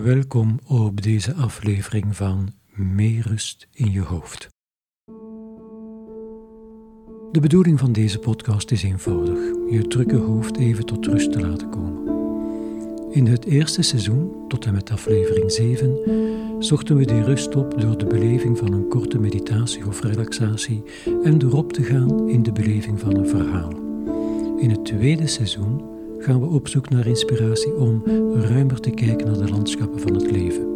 Welkom op deze aflevering van Meer rust in je hoofd. De bedoeling van deze podcast is eenvoudig: je drukke hoofd even tot rust te laten komen. In het eerste seizoen, tot en met aflevering 7, zochten we die rust op door de beleving van een korte meditatie of relaxatie en door op te gaan in de beleving van een verhaal. In het tweede seizoen gaan we op zoek naar inspiratie om ruimer te kijken naar de landschappen van het leven.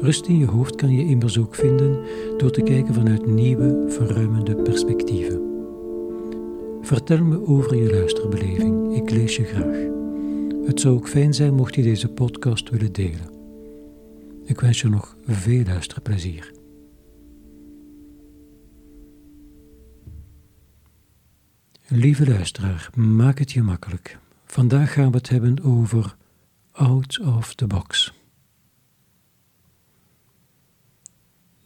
Rust in je hoofd kan je immers ook vinden door te kijken vanuit nieuwe, verruimende perspectieven. Vertel me over je luisterbeleving, ik lees je graag. Het zou ook fijn zijn mocht je deze podcast willen delen. Ik wens je nog veel luisterplezier. Lieve luisteraar, maak het je makkelijk. Vandaag gaan we het hebben over out of the box.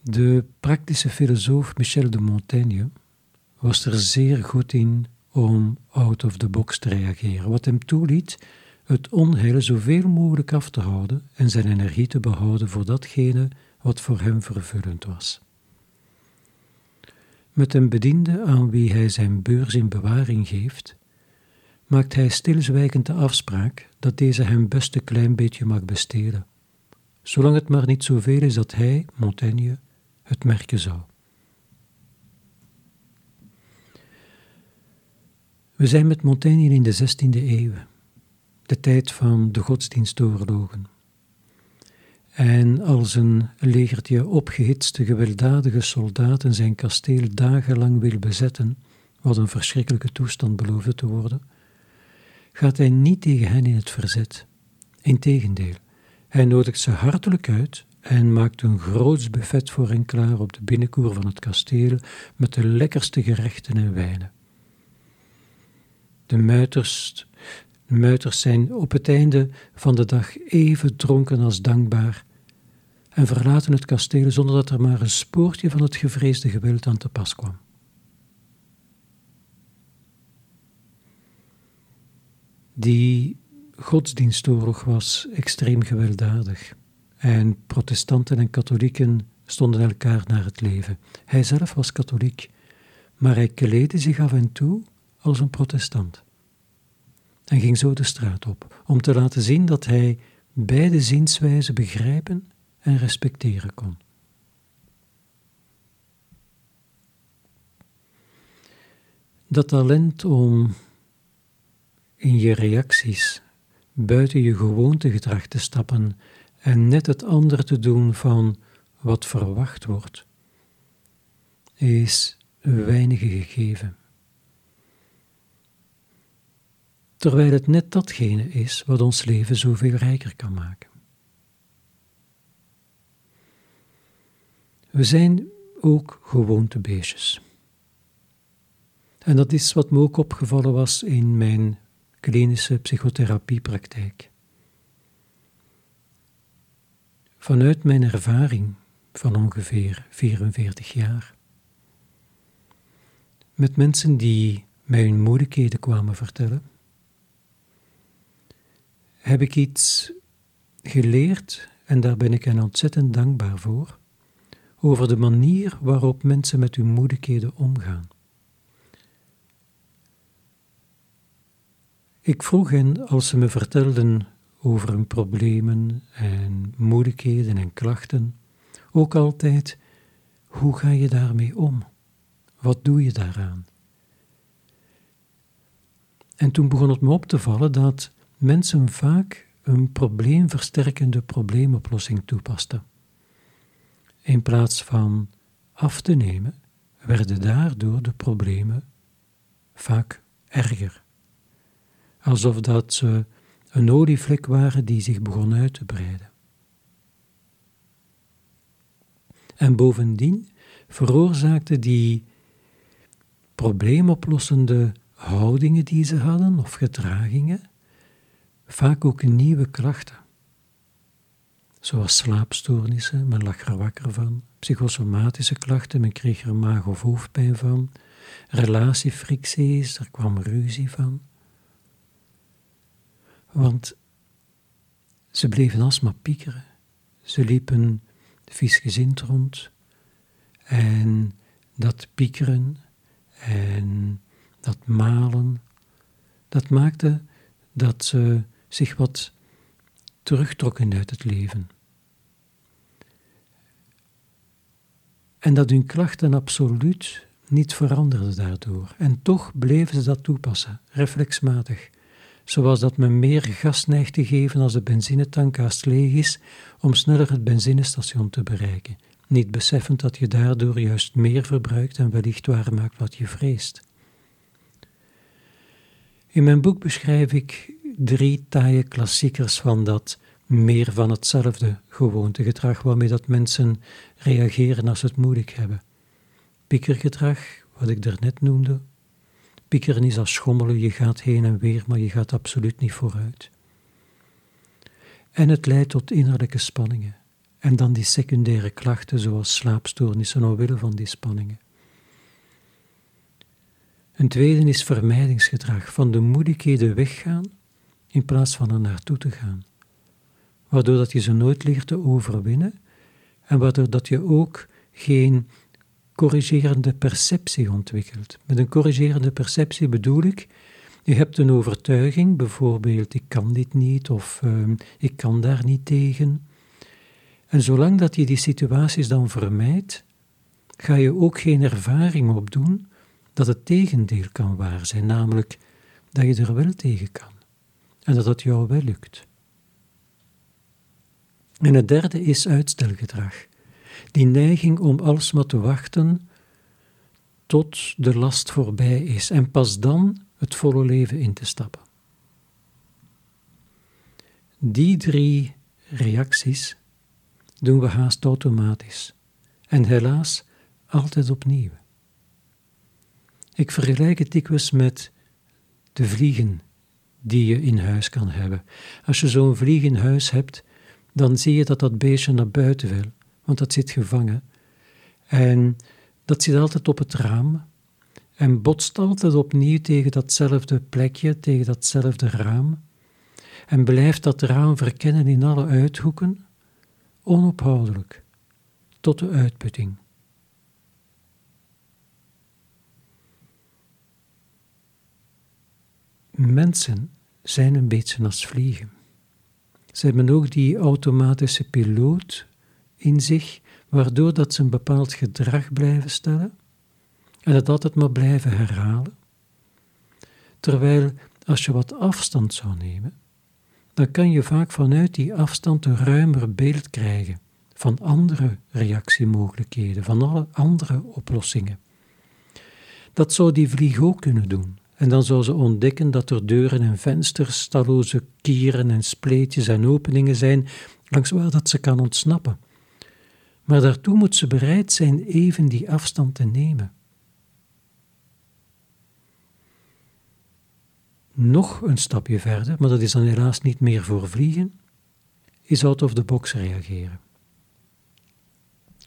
De praktische filosoof Michel de Montaigne was er zeer goed in om out of the box te reageren, wat hem toeliet het onheil zoveel mogelijk af te houden en zijn energie te behouden voor datgene wat voor hem vervullend was. Met een bediende aan wie hij zijn beurs in bewaring geeft, maakt hij stilzwijgend de afspraak dat deze hem best een klein beetje mag besteden, zolang het maar niet zoveel is dat hij, Montaigne, het merken zou. We zijn met Montaigne in de 16e eeuw, de tijd van de godsdienstoorlogen. En als een legertje opgehitste, gewelddadige soldaten zijn kasteel dagenlang wil bezetten, wat een verschrikkelijke toestand beloofde te worden, gaat hij niet tegen hen in het verzet. Integendeel, hij nodigt ze hartelijk uit en maakt een groots buffet voor hen klaar op de binnenkoer van het kasteel met de lekkerste gerechten en wijnen. De muiters, de muiters zijn op het einde van de dag even dronken als dankbaar en verlaten het kasteel zonder dat er maar een spoortje van het gevreesde geweld aan te pas kwam. Die godsdienstoorlog was extreem gewelddadig en protestanten en katholieken stonden elkaar naar het leven. Hij zelf was katholiek, maar hij kleedde zich af en toe als een protestant en ging zo de straat op om te laten zien dat hij beide zienswijzen begrijpen en respecteren kon. Dat talent om in je reacties buiten je gewoontegedrag te stappen en net het andere te doen van wat verwacht wordt, is weinig gegeven. Terwijl het net datgene is wat ons leven zoveel rijker kan maken. We zijn ook gewoontebeestjes. En dat is wat me ook opgevallen was in mijn klinische psychotherapiepraktijk. Vanuit mijn ervaring van ongeveer 44 jaar. Met mensen die mij hun moeilijkheden kwamen vertellen, heb ik iets geleerd, en daar ben ik hen ontzettend dankbaar voor, over de manier waarop mensen met hun moeilijkheden omgaan. Ik vroeg hen, als ze me vertelden over hun problemen en moeilijkheden en klachten, ook altijd: hoe ga je daarmee om? Wat doe je daaraan? En toen begon het me op te vallen dat mensen vaak een probleemversterkende probleemoplossing toepasten. In plaats van af te nemen, werden daardoor de problemen vaak erger alsof dat ze een olievlek waren die zich begon uit te breiden. En bovendien veroorzaakte die probleemoplossende houdingen die ze hadden, of gedragingen, vaak ook nieuwe klachten. Zoals slaapstoornissen, men lag er wakker van, psychosomatische klachten, men kreeg er maag- of hoofdpijn van, relatiefricties, er kwam ruzie van. Want Ze bleven alsmaar piekeren. Ze liepen viesgezind rond. En dat piekeren en dat malen, dat maakte dat ze zich wat terugtrokken uit het leven. En dat hun klachten absoluut niet veranderden daardoor. En toch bleven ze dat toepassen, reflexmatig. Zoals dat men meer gas neigt te geven als de benzinetank haast leeg is, om sneller het benzinestation te bereiken, niet beseffend dat je daardoor juist meer verbruikt en wellicht waar maakt wat je vreest. In mijn boek beschrijf ik drie taaie klassiekers van dat meer van hetzelfde gewoontegedrag waarmee dat mensen reageren als ze het moeilijk hebben. Piekergedrag, wat ik daarnet noemde. Piekeren is als schommelen, je gaat heen en weer, maar je gaat absoluut niet vooruit. En het leidt tot innerlijke spanningen. En dan die secundaire klachten zoals slaapstoornissen omwille van die spanningen. Een tweede is vermijdingsgedrag, van de moeilijkheden weggaan in plaats van er naartoe te gaan. Waardoor dat je ze nooit leert te overwinnen en waardoor dat je ook geen corrigerende perceptie ontwikkelt. Met een corrigerende perceptie bedoel ik, je hebt een overtuiging, bijvoorbeeld ik kan dit niet of uh, ik kan daar niet tegen. En zolang dat je die situaties dan vermijdt, ga je ook geen ervaring opdoen dat het tegendeel kan waar zijn, namelijk dat je er wel tegen kan en dat het jou wel lukt. En het derde is uitstelgedrag. Die neiging om alsmaar te wachten tot de last voorbij is en pas dan het volle leven in te stappen. Die drie reacties doen we haast automatisch en helaas altijd opnieuw. Ik vergelijk het dikwijls met de vliegen die je in huis kan hebben. Als je zo'n vlieg in huis hebt, dan zie je dat dat beestje naar buiten wil, want dat zit gevangen. En dat zit altijd op het raam en botst altijd opnieuw tegen datzelfde plekje, tegen datzelfde raam. En blijft dat raam verkennen in alle uithoeken, onophoudelijk, tot de uitputting. Mensen zijn een beetje als vliegen. Ze hebben ook die automatische piloot in zich, waardoor dat ze een bepaald gedrag blijven stellen en het altijd maar blijven herhalen. Terwijl als je wat afstand zou nemen, dan kan je vaak vanuit die afstand een ruimer beeld krijgen van andere reactiemogelijkheden, van alle andere oplossingen. Dat zou die vlieg ook kunnen doen. En dan zou ze ontdekken dat er deuren en vensters, talloze kieren en spleetjes en openingen zijn langs waar dat ze kan ontsnappen. Maar daartoe moet ze bereid zijn even die afstand te nemen. Nog een stapje verder, maar dat is dan helaas niet meer voor vliegen, is out of the box reageren.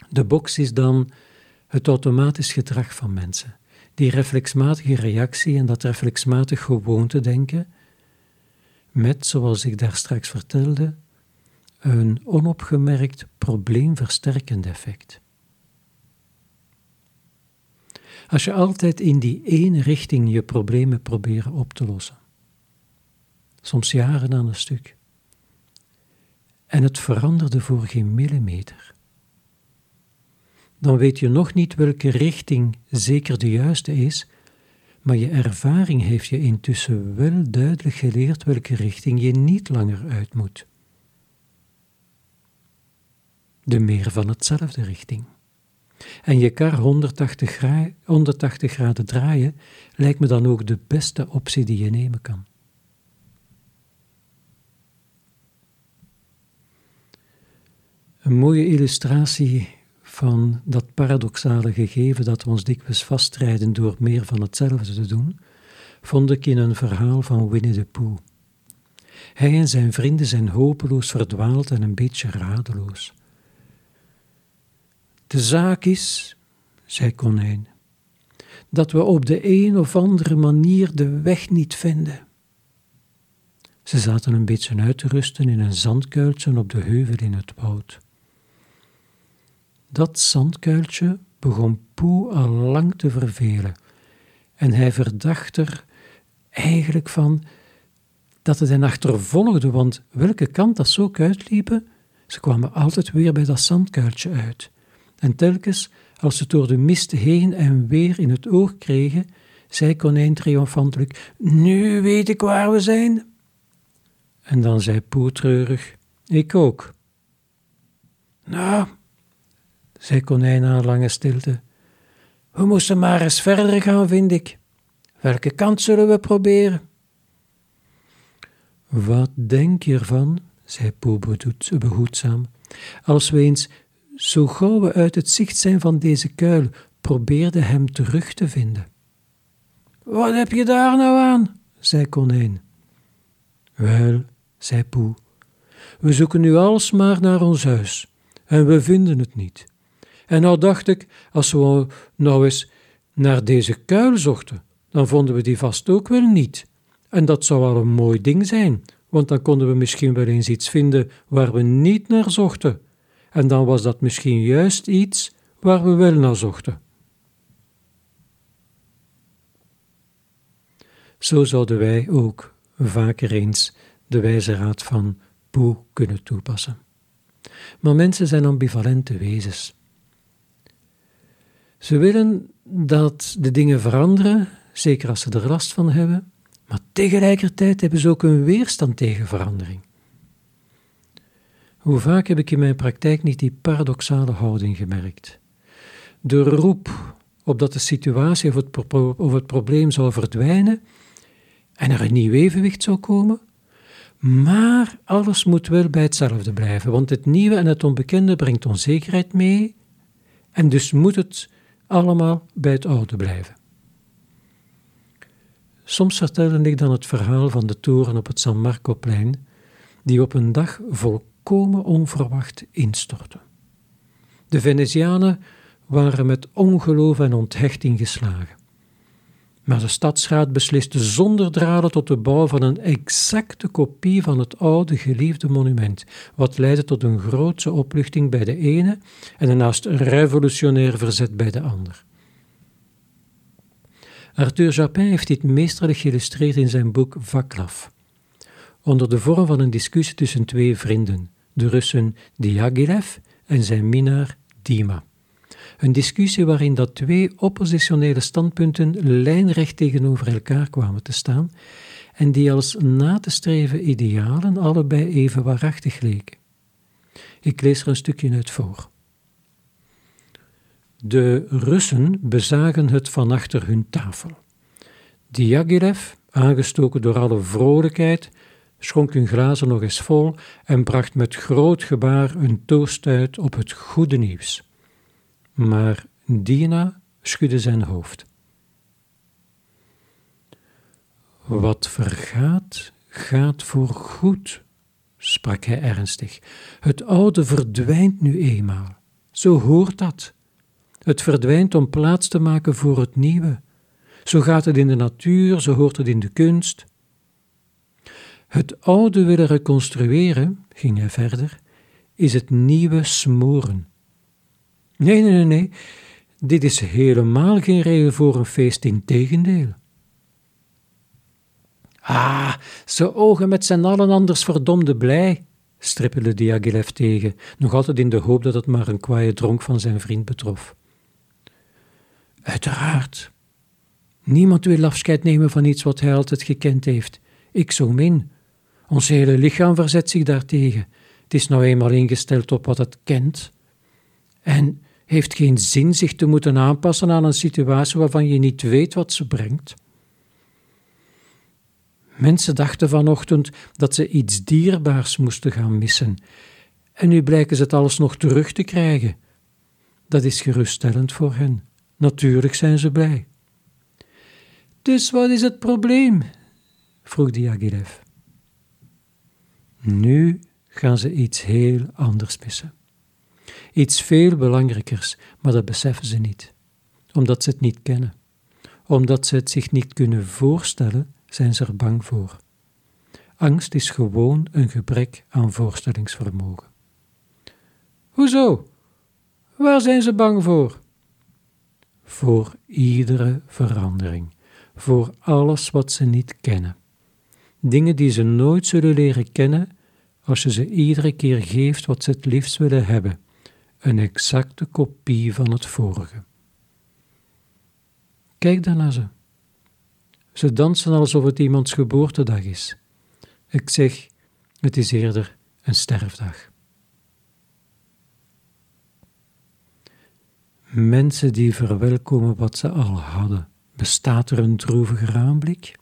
De box is dan het automatisch gedrag van mensen die reflexmatige reactie en dat reflexmatig gewoonte denken, met, zoals ik daar straks vertelde, een onopgemerkt probleemversterkend effect. Als je altijd in die ene richting je problemen probeert op te lossen, soms jaren aan een stuk, en het veranderde voor geen millimeter, dan weet je nog niet welke richting zeker de juiste is, maar je ervaring heeft je intussen wel duidelijk geleerd welke richting je niet langer uit moet. De meer van hetzelfde richting. En je kar 180, 180 graden draaien lijkt me dan ook de beste optie die je nemen kan. Een mooie illustratie van dat paradoxale gegeven dat we ons dikwijls vastrijden door meer van hetzelfde te doen, vond ik in een verhaal van Winnie the Pooh. Hij en zijn vrienden zijn hopeloos verdwaald en een beetje radeloos. De zaak is, zei Konijn, dat we op de een of andere manier de weg niet vinden. Ze zaten een beetje uit te rusten in een zandkuiltje op de heuvel in het woud. Dat zandkuiltje begon Poe al lang te vervelen en hij verdacht er eigenlijk van dat het hen achtervolgde, want welke kant dat zo uitliepen, ze kwamen altijd weer bij dat zandkuiltje uit. En telkens, als ze door de mist heen en weer in het oog kregen, zei konijn triomfantelijk, nu weet ik waar we zijn. En dan zei Poe treurig, ik ook. Nou, zei konijn na een lange stilte, we moesten maar eens verder gaan, vind ik. Welke kant zullen we proberen? Wat denk je ervan, zei Poe behoedzaam, als we eens, zo gauw we uit het zicht zijn van deze kuil, probeerden hem terug te vinden? Wat heb je daar nou aan? zei Konijn. Wel, zei Poe, we zoeken nu alsmaar naar ons huis en we vinden het niet. En nou dacht ik, als we nou eens naar deze kuil zochten, dan vonden we die vast ook wel niet. En dat zou wel een mooi ding zijn, want dan konden we misschien wel eens iets vinden waar we niet naar zochten. En dan was dat misschien juist iets waar we wel naar zochten. Zo zouden wij ook vaker eens de wijze raad van Poe kunnen toepassen. Maar mensen zijn ambivalente wezens. Ze willen dat de dingen veranderen, zeker als ze er last van hebben, maar tegelijkertijd hebben ze ook een weerstand tegen verandering. Hoe vaak heb ik in mijn praktijk niet die paradoxale houding gemerkt? De roep op dat de situatie of het, het probleem zou verdwijnen en er een nieuw evenwicht zou komen, maar alles moet wel bij hetzelfde blijven, want het nieuwe en het onbekende brengt onzekerheid mee en dus moet het allemaal bij het oude blijven. Soms vertelde ik dan het verhaal van de toren op het San Marcoplein, die op een dag volkomen onverwacht instortte. De Venetianen waren met ongeloof en onthechting geslagen. Maar de stadsraad besliste zonder draden tot de bouw van een exacte kopie van het oude geliefde monument, wat leidde tot een grootse opluchting bij de ene en een revolutionair verzet bij de ander. Arthur Japin heeft dit meesterlijk geïllustreerd in zijn boek Vaklav, onder de vorm van een discussie tussen twee vrienden, de Russen Diaghilev en zijn minnaar Dima. Een discussie waarin dat twee oppositionele standpunten lijnrecht tegenover elkaar kwamen te staan en die als na te streven idealen allebei even waarachtig leken. Ik lees er een stukje uit voor. De Russen bezagen het van achter hun tafel. Diaghilev, aangestoken door alle vrolijkheid, schonk hun glazen nog eens vol en bracht met groot gebaar een toast uit op het goede nieuws. Maar Dina schudde zijn hoofd. Wat vergaat, gaat voor goed, sprak hij ernstig. Het oude verdwijnt nu eenmaal. Zo hoort dat. Het verdwijnt om plaats te maken voor het nieuwe. Zo gaat het in de natuur, zo hoort het in de kunst. Het oude willen reconstrueren, ging hij verder, is het nieuwe smoren. Nee, nee, nee. Dit is helemaal geen reden voor een feest, in tegendeel. Ah, ze ogen met z'n allen anders verdomde blij, strippelde Diaghilev tegen, nog altijd in de hoop dat het maar een kwaaie dronk van zijn vriend betrof. Uiteraard. Niemand wil afscheid nemen van iets wat hij altijd gekend heeft. Ik zo min. Ons hele lichaam verzet zich daartegen. Het is nou eenmaal ingesteld op wat het kent. En heeft geen zin zich te moeten aanpassen aan een situatie waarvan je niet weet wat ze brengt. Mensen dachten vanochtend dat ze iets dierbaars moesten gaan missen, en nu blijken ze het alles nog terug te krijgen. Dat is geruststellend voor hen. Natuurlijk zijn ze blij. Dus wat is het probleem? vroeg Diaghilev. Nu gaan ze iets heel anders missen. Iets veel belangrijkers, maar dat beseffen ze niet, omdat ze het niet kennen. Omdat ze het zich niet kunnen voorstellen, zijn ze er bang voor. Angst is gewoon een gebrek aan voorstellingsvermogen. Hoezo? Waar zijn ze bang voor? Voor iedere verandering, voor alles wat ze niet kennen. Dingen die ze nooit zullen leren kennen als je ze iedere keer geeft wat ze het liefst willen hebben, een exacte kopie van het vorige. Kijk dan naar ze. Ze dansen alsof het iemands geboortedag is. Ik zeg, het is eerder een sterfdag. Mensen die verwelkomen wat ze al hadden, bestaat er een droevige aanblik?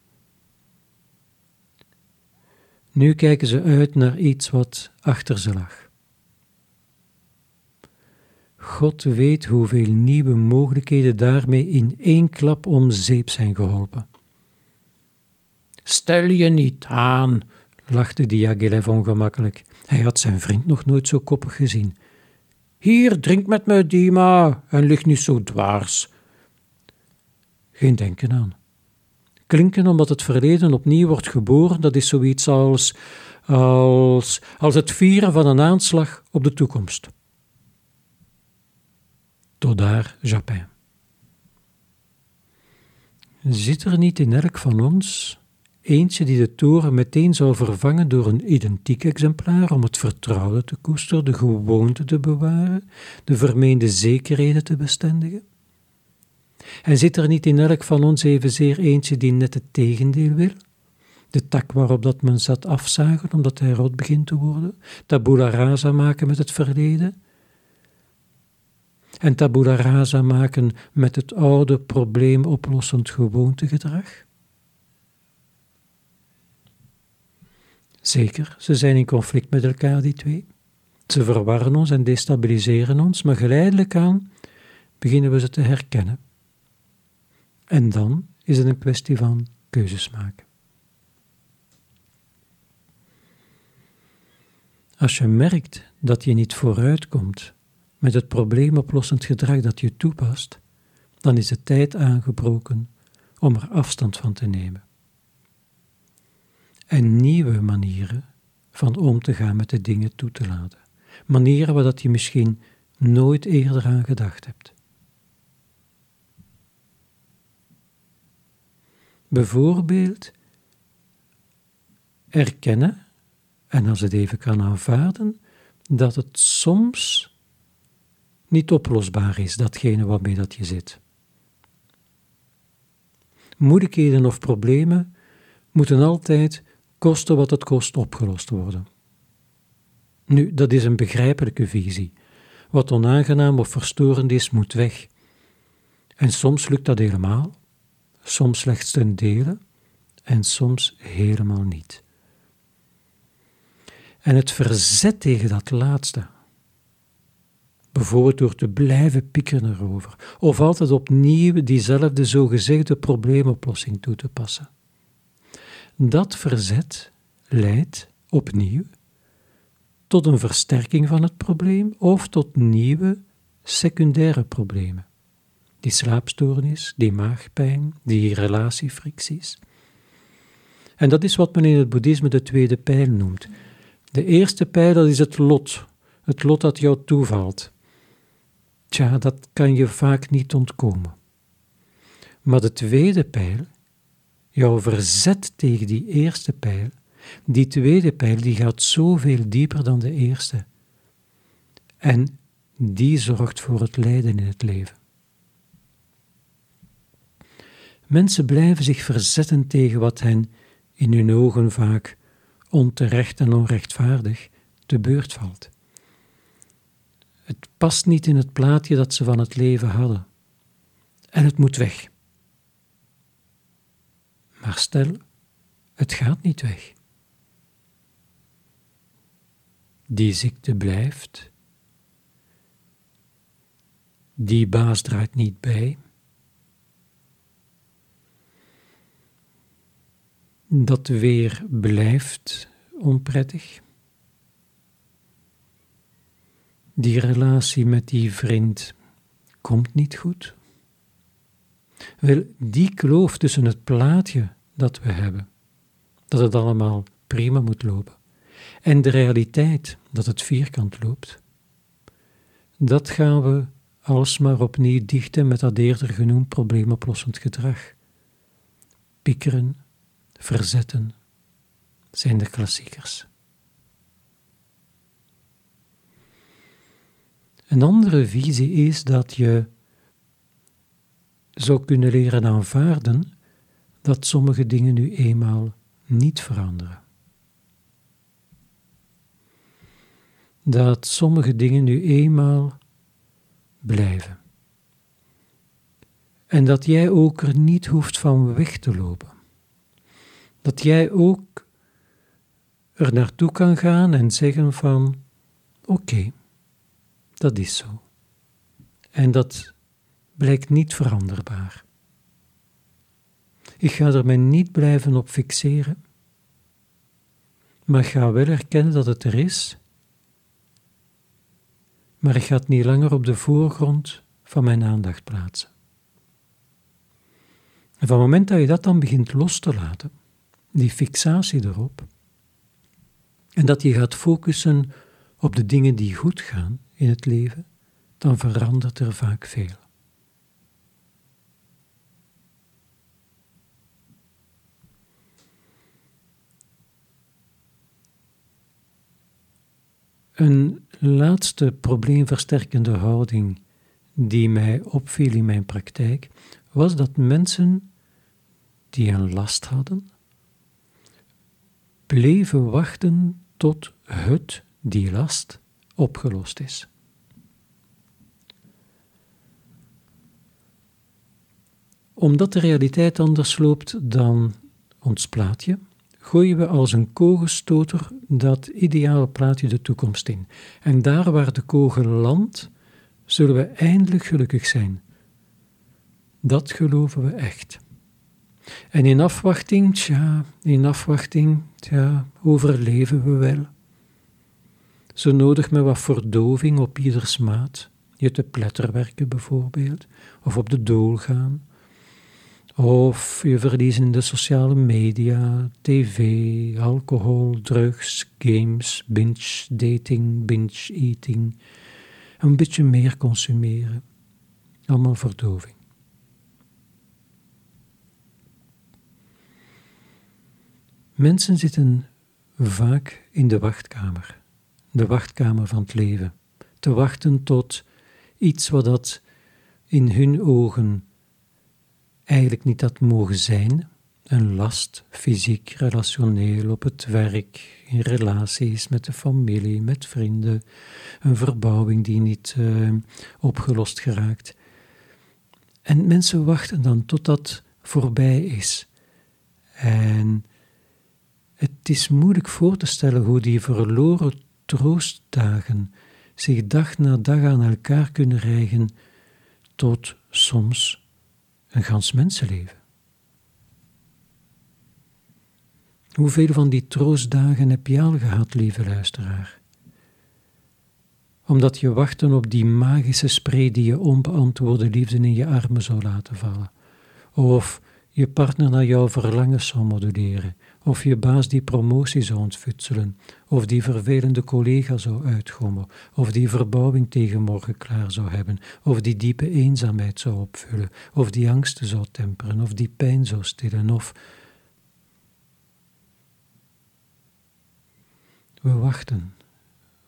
Nu kijken ze uit naar iets wat achter ze lag. God weet hoeveel nieuwe mogelijkheden daarmee in één klap om zeep zijn geholpen. Stel je niet aan, lachte Diaghilev ongemakkelijk. Hij had zijn vriend nog nooit zo koppig gezien. Hier, drink met me, Dima, en lig niet zo dwaars. Geen denken aan. Klinken omdat het verleden opnieuw wordt geboren, dat is zoiets als, als, als het vieren van een aanslag op de toekomst. Tot daar Japin. Zit er niet in elk van ons Eentje die de toren meteen zou vervangen door een identiek exemplaar om het vertrouwen te koesteren, de gewoonte te bewaren, de vermeende zekerheden te bestendigen? En zit er niet in elk van ons evenzeer eentje die net het tegendeel wil? De tak waarop dat men zat afzagen omdat hij rood begint te worden? Tabula rasa maken met het verleden? En tabula rasa maken met het oude probleemoplossend gewoontegedrag? Zeker, ze zijn in conflict met elkaar, die twee. Ze verwarren ons en destabiliseren ons, maar geleidelijk aan beginnen we ze te herkennen. En dan is het een kwestie van keuzes maken. Als je merkt dat je niet vooruitkomt met het probleemoplossend gedrag dat je toepast, dan is de tijd aangebroken om er afstand van te nemen en nieuwe manieren van om te gaan met de dingen toe te laten. Manieren waar dat je misschien nooit eerder aan gedacht hebt. Bijvoorbeeld erkennen, en als het even kan aanvaarden, dat het soms niet oplosbaar is, datgene waarmee dat je zit. Moeilijkheden of problemen moeten altijd koste wat het kost opgelost worden. Nu, dat is een begrijpelijke visie. Wat onaangenaam of verstorend is, moet weg. En soms lukt dat helemaal, soms slechts ten dele en soms helemaal niet. En het verzet tegen dat laatste, bijvoorbeeld door te blijven piekeren erover, of altijd opnieuw diezelfde zogezegde probleemoplossing toe te passen dat verzet leidt opnieuw tot een versterking van het probleem of tot nieuwe secundaire problemen. Die slaapstoornis, die maagpijn, die relatiefricties. En dat is wat men in het boeddhisme de tweede pijl noemt. De eerste pijl dat is het lot, het lot dat jou toevalt. Tja, dat kan je vaak niet ontkomen. Maar de tweede pijl jouw verzet tegen die eerste pijl, die tweede pijl, die gaat zoveel dieper dan de eerste. En die zorgt voor het lijden in het leven. Mensen blijven zich verzetten tegen wat hen in hun ogen vaak onterecht en onrechtvaardig te beurt valt. Het past niet in het plaatje dat ze van het leven hadden. En het moet weg. Maar stel, het gaat niet weg. Die ziekte blijft. Die baas draait niet bij. Dat weer blijft onprettig. Die relatie met die vriend komt niet goed. Wel, die kloof tussen het plaatje dat we hebben, dat het allemaal prima moet lopen. En de realiteit dat het vierkant loopt, dat gaan we alsmaar opnieuw dichten met dat eerder genoemd probleemoplossend gedrag. Piekeren, verzetten zijn de klassiekers. Een andere visie is dat je zou kunnen leren aanvaarden dat sommige dingen nu eenmaal niet veranderen. Dat sommige dingen nu eenmaal blijven. En dat jij ook er niet hoeft van weg te lopen. Dat jij ook er naartoe kan gaan en zeggen van oké, dat is zo. En dat blijkt niet veranderbaar. Ik ga er mij niet blijven op fixeren, maar ga wel erkennen dat het er is, maar ik ga het niet langer op de voorgrond van mijn aandacht plaatsen. En van het moment dat je dat dan begint los te laten, die fixatie erop, en dat je gaat focussen op de dingen die goed gaan in het leven, dan verandert er vaak veel. Een laatste probleemversterkende houding die mij opviel in mijn praktijk was dat mensen die een last hadden, bleven wachten tot het, die last, opgelost is. Omdat de realiteit anders loopt dan ons plaatje, gooien we als een kogelstoter dat ideale plaatje de toekomst in. En daar waar de kogel landt, zullen we eindelijk gelukkig zijn. Dat geloven we echt. En in afwachting, tja, in afwachting, tja, overleven we wel. Zo nodig met wat verdoving op ieders maat, je te pletterwerken bijvoorbeeld, of op de dool gaan, of je verliezen in de sociale media, tv, alcohol, drugs, games, binge dating, binge eating. Een beetje meer consumeren. Allemaal verdoving. Mensen zitten vaak in de wachtkamer, de wachtkamer van het leven, te wachten tot iets wat dat in hun ogen eigenlijk niet had mogen zijn, een last, fysiek, relationeel, op het werk, in relaties met de familie, met vrienden, een verbouwing die niet uh, opgelost geraakt. En mensen wachten dan tot dat voorbij is. En het is moeilijk voor te stellen hoe die verloren troostdagen zich dag na dag aan elkaar kunnen rijgen tot soms een gans mensenleven. Hoeveel van die troostdagen heb je al gehad, lieve luisteraar? Omdat je wachten op die magische spray die je onbeantwoorde liefde in je armen zou laten vallen. Of je partner naar jouw verlangen zou moduleren, of je baas die promotie zou ontfutselen, of die vervelende collega zou uitgommen, of die verbouwing tegen morgen klaar zou hebben, of die diepe eenzaamheid zou opvullen, of die angsten zou temperen, of die pijn zou stillen, of... We wachten.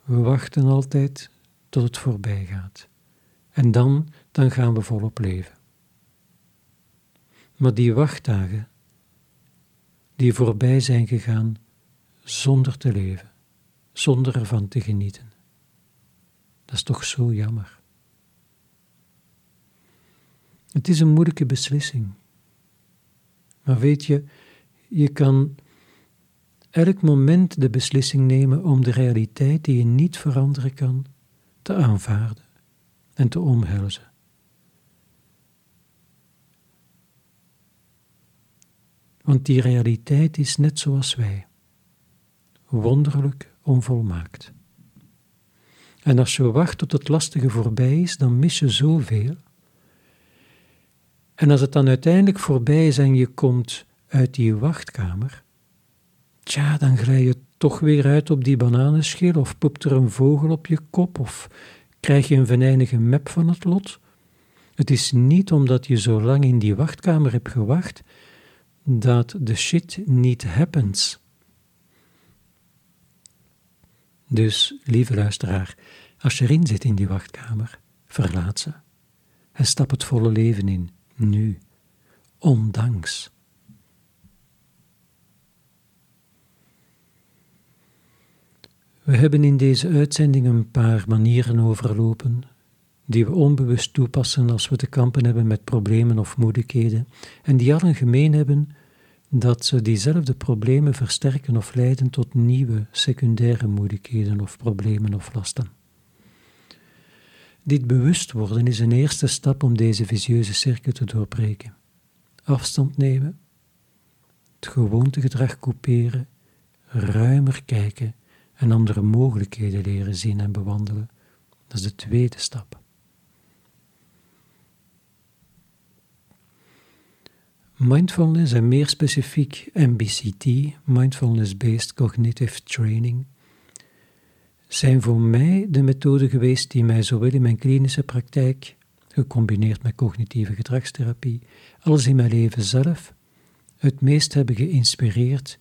We wachten altijd tot het voorbij gaat. En dan, dan gaan we volop leven. Maar die wachtdagen, die voorbij zijn gegaan zonder te leven, zonder ervan te genieten. Dat is toch zo jammer. Het is een moeilijke beslissing. Maar weet je, je kan elk moment de beslissing nemen om de realiteit die je niet veranderen kan, te aanvaarden en te omhelzen. Want die realiteit is net zoals wij, wonderlijk onvolmaakt. En als je wacht tot het lastige voorbij is, dan mis je zoveel. En als het dan uiteindelijk voorbij is en je komt uit die wachtkamer, tja, dan glij je toch weer uit op die bananenschil, of poept er een vogel op je kop, of krijg je een venijnige mep van het lot. Het is niet omdat je zo lang in die wachtkamer hebt gewacht, dat de shit niet happens. Dus, lieve luisteraar, als je erin zit in die wachtkamer, verlaat ze en stap het volle leven in, nu, ondanks. We hebben in deze uitzending een paar manieren overlopen die we onbewust toepassen als we te kampen hebben met problemen of moeilijkheden, en die allen gemeen hebben dat ze diezelfde problemen versterken of leiden tot nieuwe secundaire moeilijkheden of problemen of lasten. Dit bewust worden is een eerste stap om deze visieuze cirkel te doorbreken. Afstand nemen, het gewoontegedrag couperen, ruimer kijken en andere mogelijkheden leren zien en bewandelen. Dat is de tweede stap. Mindfulness en meer specifiek MBCT, Mindfulness Based Cognitive Training, zijn voor mij de methoden geweest die mij zowel in mijn klinische praktijk, gecombineerd met cognitieve gedragstherapie, als in mijn leven zelf, het meest hebben geïnspireerd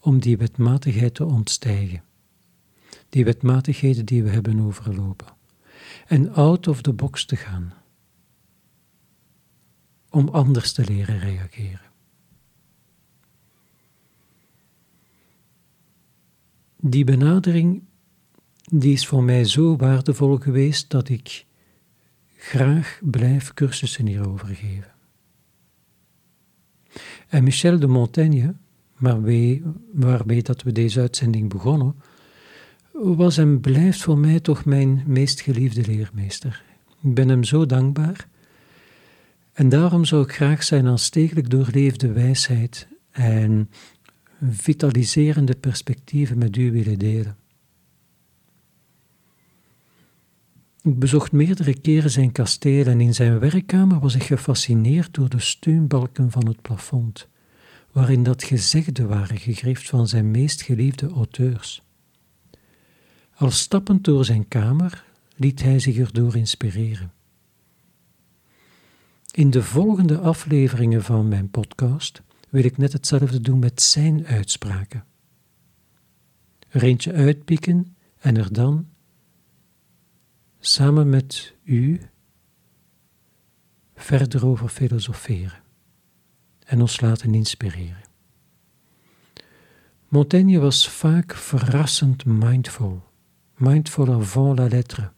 om die wetmatigheid te ontstijgen. Die wetmatigheden die we hebben overlopen. En out of the box te gaan om anders te leren reageren. Die benadering die is voor mij zo waardevol geweest dat ik graag blijf cursussen hierover geven. En Michel de Montaigne, waarmee, dat we deze uitzending begonnen, was en blijft voor mij toch mijn meest geliefde leermeester. Ik ben hem zo dankbaar en daarom zou ik graag zijn aanstekelijk doorleefde wijsheid en vitaliserende perspectieven met u willen delen. Ik bezocht meerdere keren zijn kasteel en in zijn werkkamer was ik gefascineerd door de steunbalken van het plafond, waarin dat gezegden waren gegrift van zijn meest geliefde auteurs. Al stappend door zijn kamer liet hij zich erdoor inspireren. In de volgende afleveringen van mijn podcast wil ik net hetzelfde doen met zijn uitspraken. Er eentje uitpikken en er dan, samen met u, verder over filosoferen en ons laten inspireren. Montaigne was vaak verrassend mindful, mindful avant la lettre.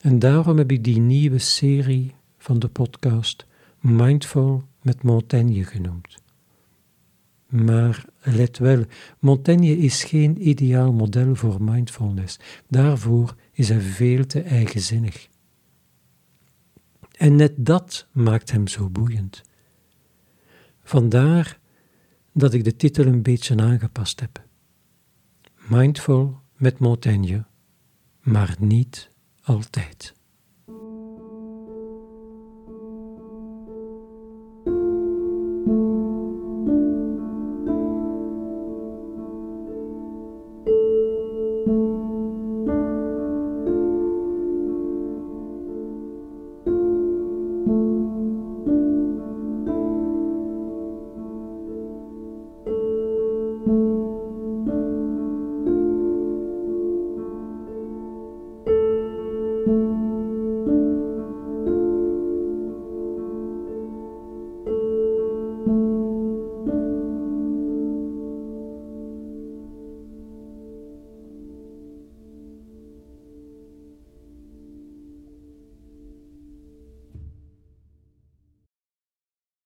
En daarom heb ik die nieuwe serie van de podcast Mindful met Montaigne genoemd. Maar let wel, Montaigne is geen ideaal model voor mindfulness. Daarvoor is hij veel te eigenzinnig. En net dat maakt hem zo boeiend. Vandaar dat ik de titel een beetje aangepast heb. Mindful met Montaigne, maar niet altijd.